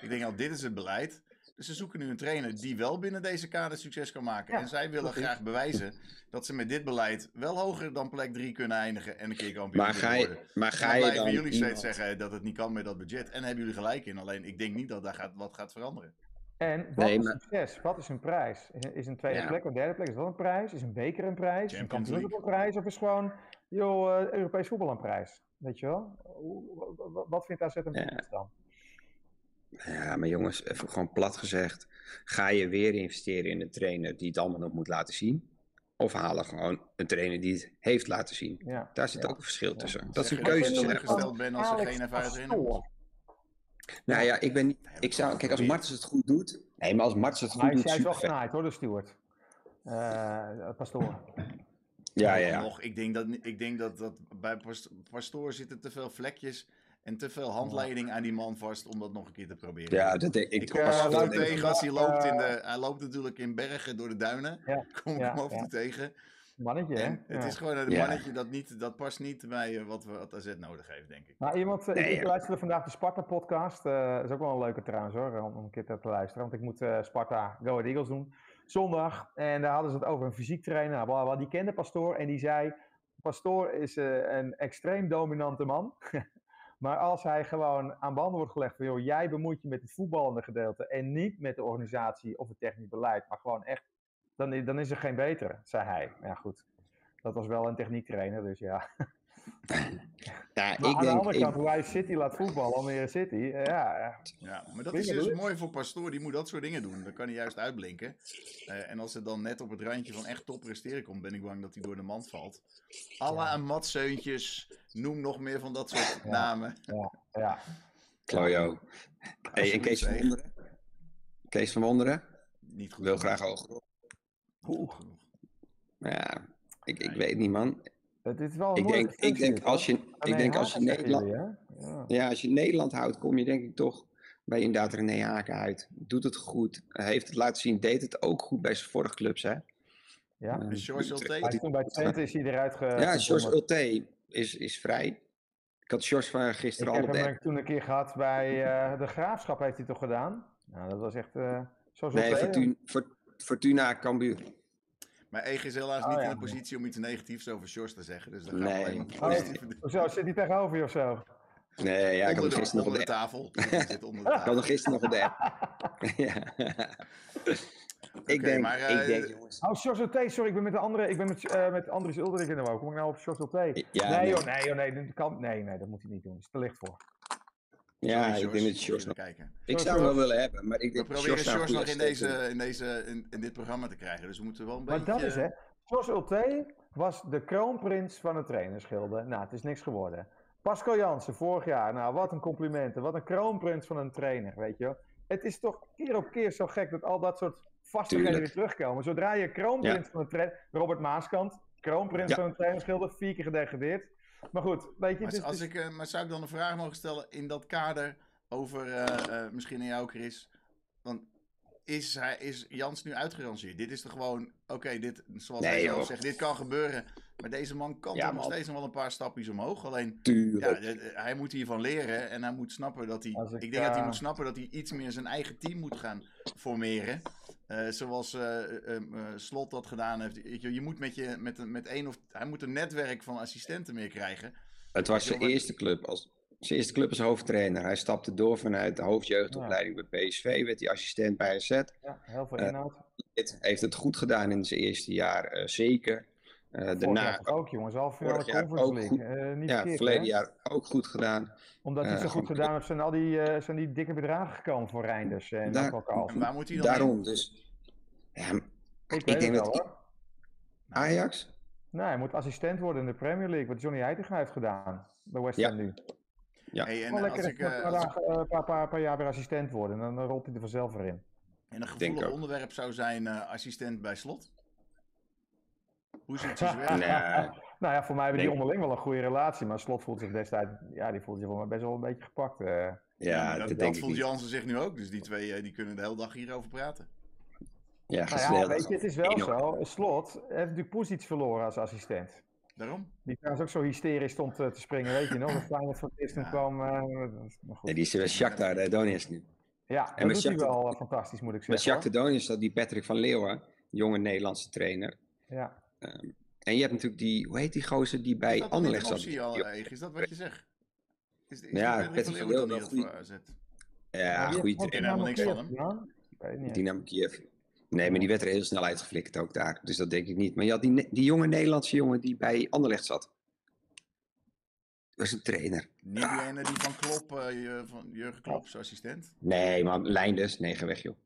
Ik denk, al dit is het beleid. Dus ze zoeken nu een trainer die wel binnen deze kader succes kan maken. en zij willen graag bewijzen dat ze met dit beleid wel hoger dan plek 3 kunnen eindigen en een keer kampioen maar ga je, worden. Maar ga je dan jullie steeds zeggen dat het niet kan met dat budget. En hebben jullie gelijk in. Alleen ik denk niet dat daar gaat, wat gaat veranderen. En wat is succes? Wat is een prijs? Is een tweede plek of derde plek is dat een prijs? Is een beker een prijs? Is een kampioenschap een prijs? Of is gewoon, joh, uh, Europees voetbal een prijs? Weet je wel? Wat vindt AZ een prijs dan? Ja, maar jongens, even gewoon plat gezegd. Ga je weer investeren in een trainer die het allemaal nog moet laten zien? Of halen gewoon een trainer die het heeft laten zien? Ja, Daar zit ook een verschil tussen. Dat is een keuze. Als je gesteld bent als er geen ervaring in Nou ja, ik ben ik zou, kijk, als Martens het goed doet. Nee, maar als Martens het goed doet. Hij is wel genaaid hoor, de steward. Uh, pastoor. Ja, ja. Nog, ik denk dat, ik denk dat, dat bij Pastoor zitten te veel vlekjes en te veel handleiding aan die man vast om dat nog een keer te proberen. Ja, dat denk ik. Ik kom uh, tegen als hij loopt in de. Hij loopt natuurlijk in bergen door de duinen. Ja, kom ik hem over tegen. Mannetje, hè? Het is gewoon een mannetje dat, niet, dat past niet bij wat, we, wat AZ nodig heeft, denk ik. Nou, iemand, nee, ik, ik luisterde vandaag de Sparta-podcast. Uh, dat is ook wel een leuke trouwens hoor, om, een keer te luisteren. Want ik moet uh, Sparta Go Ahead Eagles doen. Zondag. En daar hadden ze het over een fysiek trainer. Nou, die kende Pastoor en die zei... Pastoor is uh, een extreem dominante man. Maar als hij gewoon aan banden wordt gelegd van, joh, jij bemoeit je met het voetballende gedeelte en niet met de organisatie of het technisch beleid, maar gewoon echt, dan, dan is er geen betere, zei hij. Ja, goed. Dat was wel een techniektrainer, dus ja. Ja, maar ik aan denk, de andere kant, hoe hij City laat voetballen, Almere City, ja. Ja, ja maar dat is dus mooi voor Pastoor, die moet dat soort dingen doen. Dan kan hij juist uitblinken. Uh, en als het dan net op het randje van echt top presteren komt, ben ik bang dat hij door de mand valt. Alla ja. en Matseuntjes, noem nog meer van dat soort ja. namen. Ja, ja. Klojo. Hey, en Kees van Wonderen? Kees van Wonderen? Niet goed. Wil graag hoger. Oeh. Ja, ik, ik weet niet man. Het is wel ik denk, ik denk als je, ik denk als je Nederland, ja. ja. als je Nederland houdt, kom je denk ik toch bij inderdaad René Haken uit. Doet het goed, heeft het laten zien, deed het ook goed bij zijn vorige clubs, hè? Ja. Uh, George Ulte? Toen bij Twente is hij eruit ge... Ja, George Ulte is, is vrij. Ik had George van gisteren ik al op Ik heb hem toen een keer gehad bij uh, de Graafschap, heeft hij toch gedaan? Nou, dat was echt... Uh, zo nee, Fortuna, Fortuna Cambuur. Maar Ege is helaas oh, niet ja. in de positie om iets negatiefs over Sjors te zeggen. Dus dan gaan nee. we alleen maar oh, zit hij tegenover je of zo? Nee, ja, ik had hem gisteren nog op de tafel. Ik had hem gisteren nog op de app. ja. ik, denk, maar, uh, ik denk, jongens. Oh, Sjors T, sorry, ik ben met de andere, ik ben met, uh, met Andries Ulderik in de wou. Kom ik nou op Sjors T? Ja, nee, joh, nee, joh, nee, dat kan, nee, nee, dat moet hij niet doen. Dat is te licht voor. Ja, ik denk dat Sjors nog... kijken. Ik zou hem wel willen hebben, maar ik denk We proberen Sjors nog in, deze, in, deze, in, in dit programma te krijgen. Dus we moeten wel een maar beetje... Maar dat is, hè. Jos Ulte was de kroonprins van het trainerschilde. Nou, het is niks geworden. Pascal Jansen, vorig jaar. Nou, wat een complimenten. Wat een kroonprins van een trainer, weet je Het is toch keer op keer zo gek dat al dat soort vastigheden weer terugkomen. Zodra je kroonprins ja. van een trainer... Robert Maaskant, kroonprins ja. van een trainerschilde, vier keer gedegradeerd. Maar goed, weet je... Maar, dus, als ik, uh, maar zou ik dan een vraag mogen stellen in dat kader over, uh, uh, misschien aan jou Chris... Want is, hij, is Jans nu uitgerangeerd? Dit is toch gewoon, oké, okay, dit, zoals nee, hij zelf zegt, dit kan gebeuren. Maar deze man kan ja, toch nog steeds nog wel een paar stapjes omhoog. Alleen, ja, hij moet hiervan leren en hij moet snappen dat hij, ik, ik, denk uh... dat hij moet snappen dat hij iets meer zijn eigen team moet gaan formeren. Uh, zoals uh, Slot dat gedaan heeft. Je, je moet met, je, met, met één of, hij moet een netwerk van assistenten meer krijgen. Het was zijn eerste club als zijn eerste club als hoofdtrainer. Hij stapte door vanuit de hoofdjeugdopleiding ja. bij PSV, werd hij assistent bij AZ. Ja, heel veel inhoud. Uh, heeft het goed gedaan in zijn eerste jaar, uh, zeker. Uh, daarna ook, jongens, al veel Conference League. niet ja, verkeerd, verleden hè? jaar ook goed gedaan. Omdat hij zo goed gedaan heeft, zijn al die, zijn die dikke bedragen gekomen voor Reinders en Daar, en waar moet hij dan Daarom, in? dus. Ja, ik, ik denk wel, dat hoor. Ajax? Nee, hij moet assistent worden in de Premier League, wat Johnny Heitinga heeft gedaan bij West Ham ja. nu. Ja. Hey, en als ik, een uh, paar, als ik- dagen, een paar, paar, paar jaar weer assistent worden. En dan rolt hij er vanzelf weer in. en een Denk gevoelig ook. onderwerp zou zijn eh, assistent bij slot. Hoe ziet ze werk? Nee, Nou ja, voor mij hebben die onderling wel een goede relatie. Maar Slot voelt zich destijds, ja, die voelt zich voor mij best wel een beetje gepakt. eh. Ja, dat, dat, denk dat ik voelt. Jansen zich nu ook. Dus die twee eh, die kunnen de hele dag hierover praten. Ja, nou ja, weet je, het is wel zo. Slot heeft natuurlijk Poes verloren als assistent. Daarom? Die trouwens ook zo hysterisch stond te springen, weet je nog? Dat Feyenoord voor het ja. kwam. Uh, ja, die is bij Shakhtar uh, Donetsk nu. Ja, en dat doet hij wel fantastisch, moet ik zeggen. Met Shakhtar Donetsk dat die Patrick van Leeuwen, jonge Nederlandse trainer. Ja. Um, en je hebt natuurlijk die, hoe heet die gozer die bij Anderlecht zat? Is dat wat je zegt? Is, is ja, Patrick van Leeuwen wel goed. Ja, goede trainer. Ik helemaal niks van hem. Dynamo Kiev. Nee, maar die werd er heel snel uitgeflikkerd ook daar. Dus dat denk ik niet. Maar je had die, die jonge Nederlandse jongen die bij Anderlecht zat. Dat was een trainer. Niet die ene die van Klop, uh, van Jurgen Klop, zijn assistent? Nee, maar Leinders, nee, ga weg joh.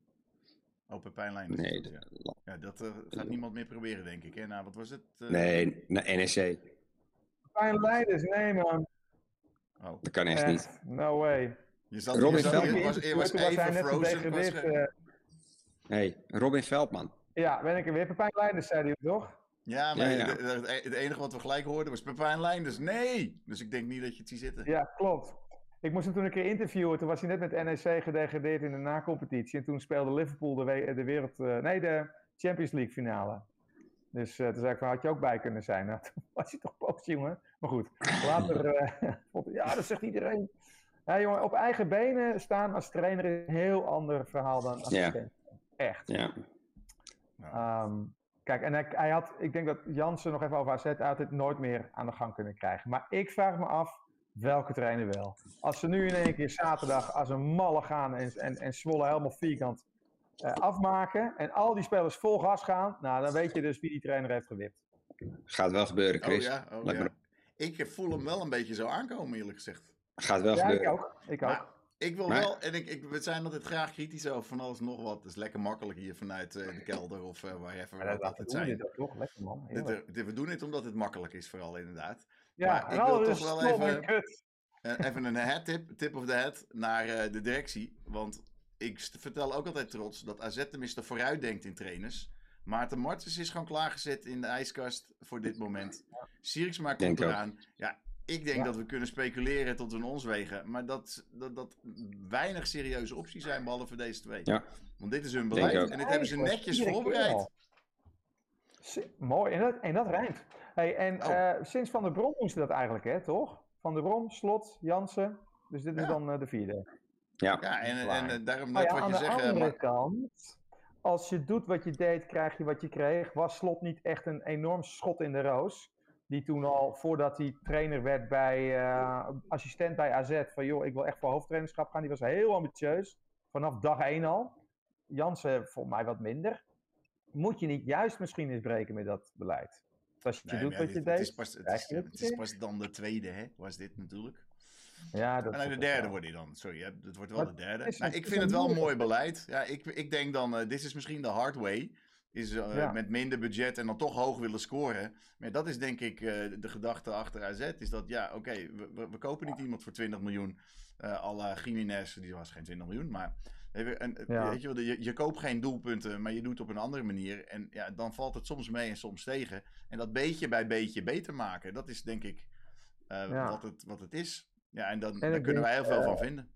Oh, Pepijn Leinders. Nee, dat, ja. ja dat uh, gaat niemand meer proberen, denk ik. Hè? Nou, wat was het? Uh... Nee, naar NEC. Pepijn Leinders, nee man. Oh. Dat kan echt, echt niet. No way. Je zat, Robin je zat, was, was, was even frozen. Was, hey, Robin Veldman. Ja, ben ik er weer. Pepijn Leinders, zei hij toch? Ja, maar ja, Het, enige wat we gelijk hoorden was Pepijn Leinders. Nee! Dus ik denk niet dat je het ziet zitten. Ja, klopt. Ik moest hem toen een keer interviewen. Toen was hij net met NEC gedegradeerd in de nacompetitie. En toen speelde Liverpool de, de wereld... Uh, nee, de Champions League finale. Dus uh, toen zei ik van, had je ook bij kunnen zijn. Nou, toen was hij toch boos, jongen. Maar goed, later... Uh, ja, dat zegt iedereen. Ja, jongen, op eigen benen staan als trainer is een heel ander verhaal dan assistent. Echt. Ja. Um, kijk, en hij, hij, had, ik denk dat Jansen nog even over AZ altijd nooit meer aan de gang kunnen krijgen. Maar ik vraag me af, welke trainer wel? Als ze nu in één keer zaterdag als een malle gaan en, en, en Zwolle helemaal vierkant uh, afmaken en al die spelers vol gas gaan, nou dan weet je dus wie die trainer heeft gewipt. Gaat wel gebeuren, Chris. Oh, ja, oh, ja. Ik voel hem wel een beetje zo aankomen, eerlijk gezegd. Gaat wel ja, gebeuren. Ik ook. Ik ook. Ik wil wel, en ik, ik, we zijn altijd graag kritisch over van alles nog wat. Het is lekker makkelijk hier vanuit uh, de kelder of uh, even Maar dat, dat zijn. Dit toch lekker man. Dit, dit, we doen het omdat het makkelijk is, vooral inderdaad. Ja, maar ik wil toch wel even, uh, even een head tip, tip of the head, naar de directie. Want ik vertel ook altijd trots dat AZ tenminste vooruit denkt in trainers. Maarten Martens is gewoon klaargezet in de ijskast voor dit moment. Sirius komt eraan. Ja, ik denk dat we kunnen speculeren tot we ons wegen. Maar dat, dat, dat weinig serieuze opties zijn, behalve deze twee. Ja. Want dit is hun beleid en dit hebben ze netjes voorbereid. Mooi, en dat, en dat rijmt. Hey, en oh. uh, sinds Van der Brom moesten dat eigenlijk, hè, toch? Van der Brom, Slot, Jansen. Dus dit is dan uh, de vierde. Ja, ja en, en, en daarom net oh, wat je zegt. Aan de andere maar... kant, als je doet wat je deed, krijg je wat je kreeg. Was Slot niet echt een enorm schot in de roos? Die toen al, voordat hij trainer werd bij, uh, assistent bij AZ, van joh, ik wil echt voor hoofdtrainerschap gaan. Die was heel ambitieus, vanaf dag één al. Jansen volgens mij wat minder. Moet je niet juist misschien eens breken met dat beleid? Als je doet wat je deed, het is, pas, het, is, pas dan de tweede, hè, was dit natuurlijk. Ja, dat en de derde wordt hij dan. Sorry, het wordt wel de derde. Ik vind het wel een mooi beleid. Ja, ik, ik denk dan, uh, dit is misschien de hard way is uh, met minder budget en dan toch hoog willen scoren. Maar dat is denk ik uh, de gedachte achter AZ. Is dat ja, oké, okay, we, we, kopen niet iemand voor 20 miljoen. Uh, à la Jiménez, die was geen 20 miljoen. Maar en, ja. weet je, je, je koopt geen doelpunten, maar je doet het op een andere manier. En ja, dan valt het soms mee en soms tegen. En dat beetje bij beetje beter maken, dat is denk ik wat, het, wat het is. Ja, en dan, en daar kunnen wij heel veel van vinden.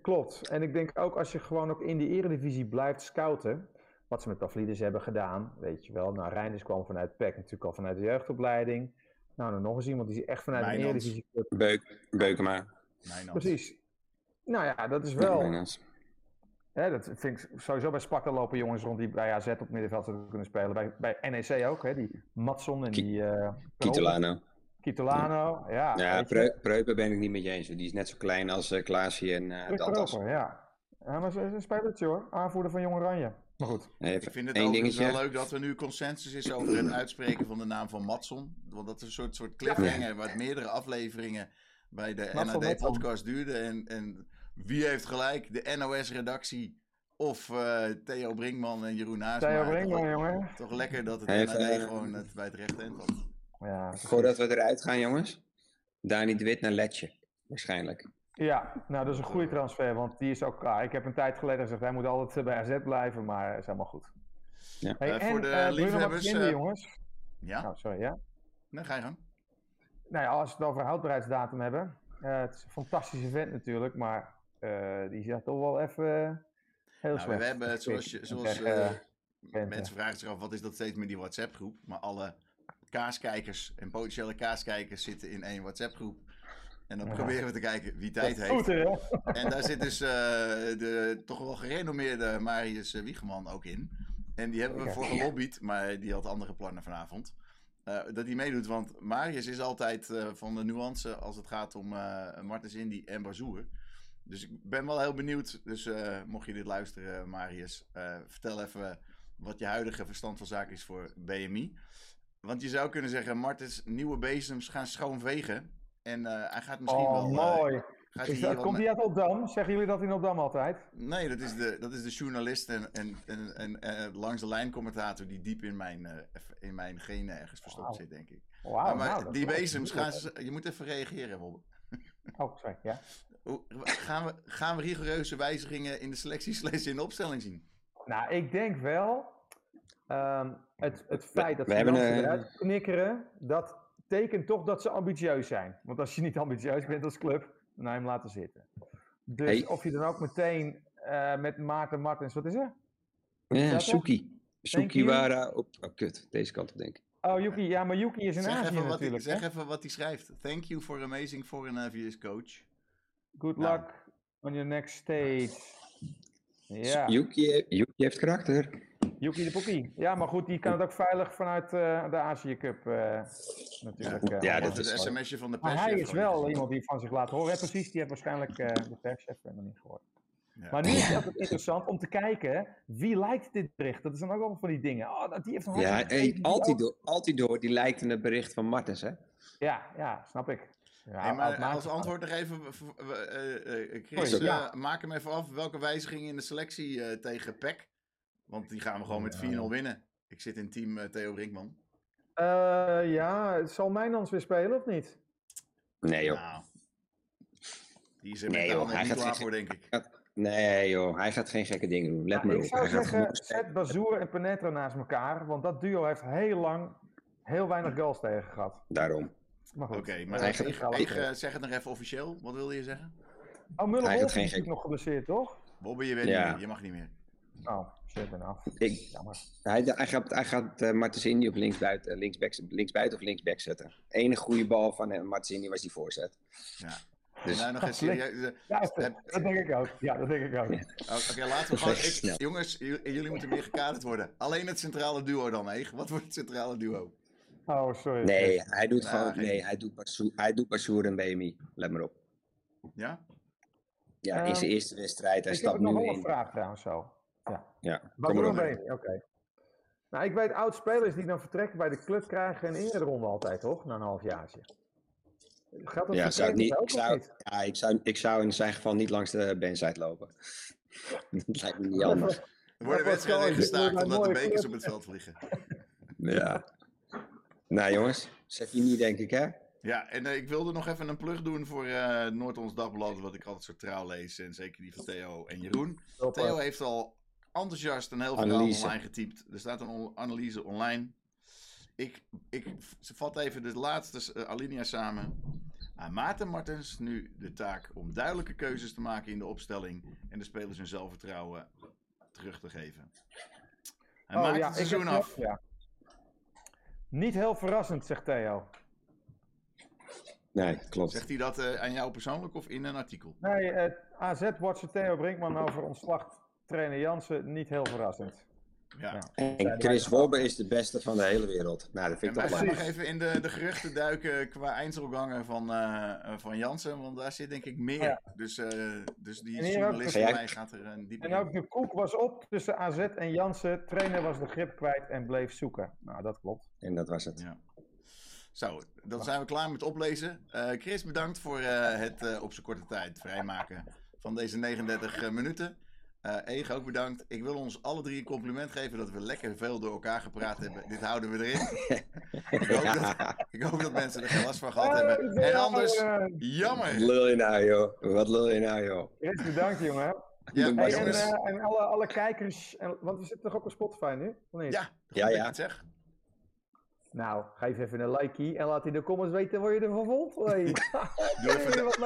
Klopt. En ik denk ook als je gewoon ook in die eredivisie blijft scouten wat ze met Pavlidis hebben gedaan, weet je wel. Nou, Reinders kwam vanuit PEC natuurlijk al vanuit de jeugdopleiding. Nou, dan nog eens iemand die echt vanuit de Eredivisie... Beuk, Beukema. Precies. Nou ja, dat is wel... Hè, dat vind ik sowieso bij Sparta lopen jongens rond die bij AZ op middenveld zouden kunnen spelen. Bij, bij NEC ook, hè, die Matson en die... Uh, Kitolano. Kitolano, ja. Ja, Preupen ben ik niet met je eens. Die is net zo klein als uh, Klaasje en uh, Dantas. ja. ja, maar ze is een spelertje hoor. Aanvoerder van Jong Oranje. Maar goed. ik vind het ook wel leuk dat er nu consensus is over het uitspreken van de naam van Matson. Want dat is een soort, soort cliffhanger wat meerdere afleveringen bij de NAD-podcast duurde. En, en wie heeft gelijk? De NOS-redactie of uh, Theo Brinkman en Jeroen Haasma. Theo Brinkman, toch, jongen. Toch lekker dat het NAD uh, gewoon het bij het rechte eind had. Ja, Voordat we eruit gaan, jongens. Dani de Wit naar Letje. Waarschijnlijk. Ja, nou dat is een goede transfer, want die is ook klaar. Ik heb een tijd geleden gezegd, hij moet altijd bij AZ blijven, maar is helemaal goed. Ja. Hey, uh, voor de uh, liefhebbers... Vinden, uh, jongens? Ja? Oh, sorry, ja? Nee, ga je gang. Nou ja, als we het over houdbaarheidsdatum hebben. het is een fantastische vent natuurlijk, maar die zegt toch wel even heel nou, slecht. We hebben, zoals, je, zoals mensen vragen zich af, wat is dat steeds met die WhatsApp-groep? Maar alle kaaskijkers en potentiële kaaskijkers zitten in één WhatsApp-groep. En dan proberen we te kijken wie tijd heeft. en daar zit dus uh, de toch wel gerenommeerde Marius Wiegeman ook in. En die hebben we voor gelobbyd, maar die had andere plannen vanavond. Uh, dat hij meedoet, want Marius is altijd uh, van de nuance als het gaat om Martens Indy en Bazoer. Dus ik ben wel heel benieuwd. Dus mocht je dit luisteren, Marius, vertel even wat je huidige verstand van zaken is voor BMI. Want je zou kunnen zeggen, Martens nieuwe bezems gaan schoonvegen. En hij gaat misschien oh, wel... mooi. Is dat, komt hij uit Opdam? Zeggen jullie dat in Opdam altijd? Nee, dat is de, dat is de journalist en, en, en, en, en langs de lijn commentator die diep in mijn, uh, in mijn genen ergens verstopt wow. zit, denk ik. Wow, maar, maar nou, die bezems, gaan ze, je moet even reageren, Bob. Oh, sorry, ja. Gaan we, gaan we rigoureuze wijzigingen in de selectie in de opstelling zien? Nou, ik denk wel... Um, het, het feit dat we ze hebben, eruit knikkeren, dat tekent toch dat ze ambitieus zijn. Want als je niet ambitieus bent als club, dan hem laten zitten. Dus hey. of je dan ook meteen uh, met Maarten Martens, wat is er? Ja, Suki. Suki oh kut, deze kant op denk ik. Oh, Yuki, ja, maar Yuki is in zeg Azië even natuurlijk. Hij, zeg even wat hij schrijft. Thank you for amazing foreign aviators coach. Good nou. luck on your next stage. Ja. Yuki, Yuki heeft karakter. Yuki de Poekie. Ja, maar goed, die kan het ook veilig vanuit uh, de Azië Cup uh, natuurlijk. Uh, ja, dat is het sms'je van de pers. Maar hij is wel iemand die van zich laat horen. Ja, precies, die heeft waarschijnlijk de perschef nog niet gehoord. Ja. Maar nu is het altijd interessant om te kijken, wie lijkt dit bericht? Dat is dan ook allemaal van die dingen. Oh, die heeft een ja, hey, Altidoor, Altidoor, die lijkt in het bericht van Martens, hè? Ja, ja, snap ik. Ja, hey, maar als antwoord nog even, Chris, ja. maak hem even af. Welke wijzigingen in de selectie tegen PEC? Want die gaan we gewoon met 4-0 winnen. Ik zit in team uh, Theo Brinkman. Uh, ja, zal Mijnans weer spelen of niet? Nee joh. Nou, die is er nee, joh, hij gaat klaar voor, denk ik. Nee joh, hij gaat geen gekke dingen doen. Let nou, maar ik op. Ik zou zeggen, zet Bazoer en Penetra naast elkaar. Want dat duo heeft heel lang heel weinig goals tegen gehad. Daarom. Oké, okay, maar ik, ik, ik uh, zeg het nog even officieel. Wat wilde je zeggen? Oh, Muller is gek... nog geblesseerd, toch? Bobby, je, weet ja. niet meer. je mag niet meer. Oh, shit, ben af. Ik. Hij, hij gaat, hij gaat uh, Martensini op linksbuiten, linksback, linksbuiten of linksback zetten. Enige goede bal van uh, Martensini was die voorzet. Ja. Dus, nou, nog eens serieus. Ja, dat denk ik ook. Ja, dat denk ik ook. Ja. Oké, okay, laten we gewoon. Ik, jongens, jullie moeten meer gekaderd worden. Alleen het centrale duo dan, Eeg. Wat wordt het centrale duo? Oh, sorry. Nee, hij doet nou, gewoon. Nee, hij doet, Bassoer, hij doet Bassoer en BMI. Let maar op. Ja? Ja, in zijn eerste wedstrijd. Hij ik stapt heb nog nu wel in. een vraag trouwens zo. Ja. Ja, kom er Oké. Okay. Nou, ik weet oud-spelers die dan vertrekken bij de club krijgen een eerder ronde altijd, toch? Na een halfjaartje. Geldt dat ja, zou ik, niet, ook, ik, zou, ja ik, zou, ik zou in zijn geval niet langs de bandside lopen. dat lijkt me niet anders. Er worden wedstrijden gestaakt omdat de bekers op het veld vliegen. ja. Nou jongens, niet denk ik hè? Ja, en uh, ik wilde nog even een plug doen voor uh, Noord-Ons Dagblad, wat ik altijd zo trouw lees. En zeker die van Theo en Jeroen. Theo heeft al enthousiast een heel verhaal online getypt. Er staat een analyse online. Ik, ik vat even de laatste uh, alinea samen. Aan Maarten Martens nu de taak om duidelijke keuzes te maken in de opstelling en de spelers hun zelfvertrouwen terug te geven. Hij oh, maakt ja, het seizoen af. Ja. Niet heel verrassend, zegt Theo. Nee, klopt. Zegt hij dat uh, aan jou persoonlijk of in een artikel? Nee, uh, AZ-watcher Theo Brinkman over ontslag trainer Jansen, niet heel verrassend. Ja. ja. En Chris Wobbe is de beste van de hele wereld. Nou, dat vind ik toch nog even in de, de geruchten duiken qua eindselgangen van, uh, van Jansen, want daar zit denk ik meer. Ja. Dus, uh, dus die journalist van mij gaat er een diep En ook de koek was op tussen AZ en Jansen. Trainer was de grip kwijt en bleef zoeken. Nou, dat klopt. En dat was het. Ja. Zo, dan zijn we klaar met oplezen. Uh, Chris, bedankt voor het op zijn korte tijd vrijmaken van deze 39 minuten. Uh, Ege, ook bedankt. Ik wil ons alle drie een compliment geven dat we lekker veel door elkaar gepraat hebben. Dit houden we erin. ik, hoop dat, ik, hoop dat, mensen er geen last van gehad hebben. En anders, jammer. Wat lul je nou, joh? Wat lul je nou, joh? Chris, bedankt, jongen. Ja, hey, en, uh, en alle, alle kijkers, en, want we zitten toch ook op Spotify nu? Of niet? Ja, ja, ja. Ik zeg. Nou, geef even een likeie en laat in de comments weten waar je ervan vond. Hey. Doe even wat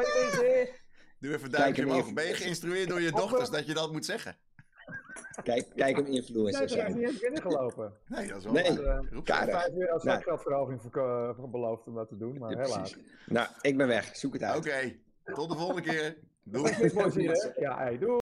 Doe even duimpje omhoog. Ben je geïnstrueerd door je dochters dat je dat moet zeggen? Kijk, kijk hem influencer nee, zijn. hij is niet eens binnengelopen. Nee, dat is wel nee. Uh, Vijf euro zakgeldverhoging nou. beloofd om dat te doen, maar ja, helaas. Nou, ik ben weg. Zoek het uit. Oké, okay. tot de volgende keer. Doei. Ja, hey, doei.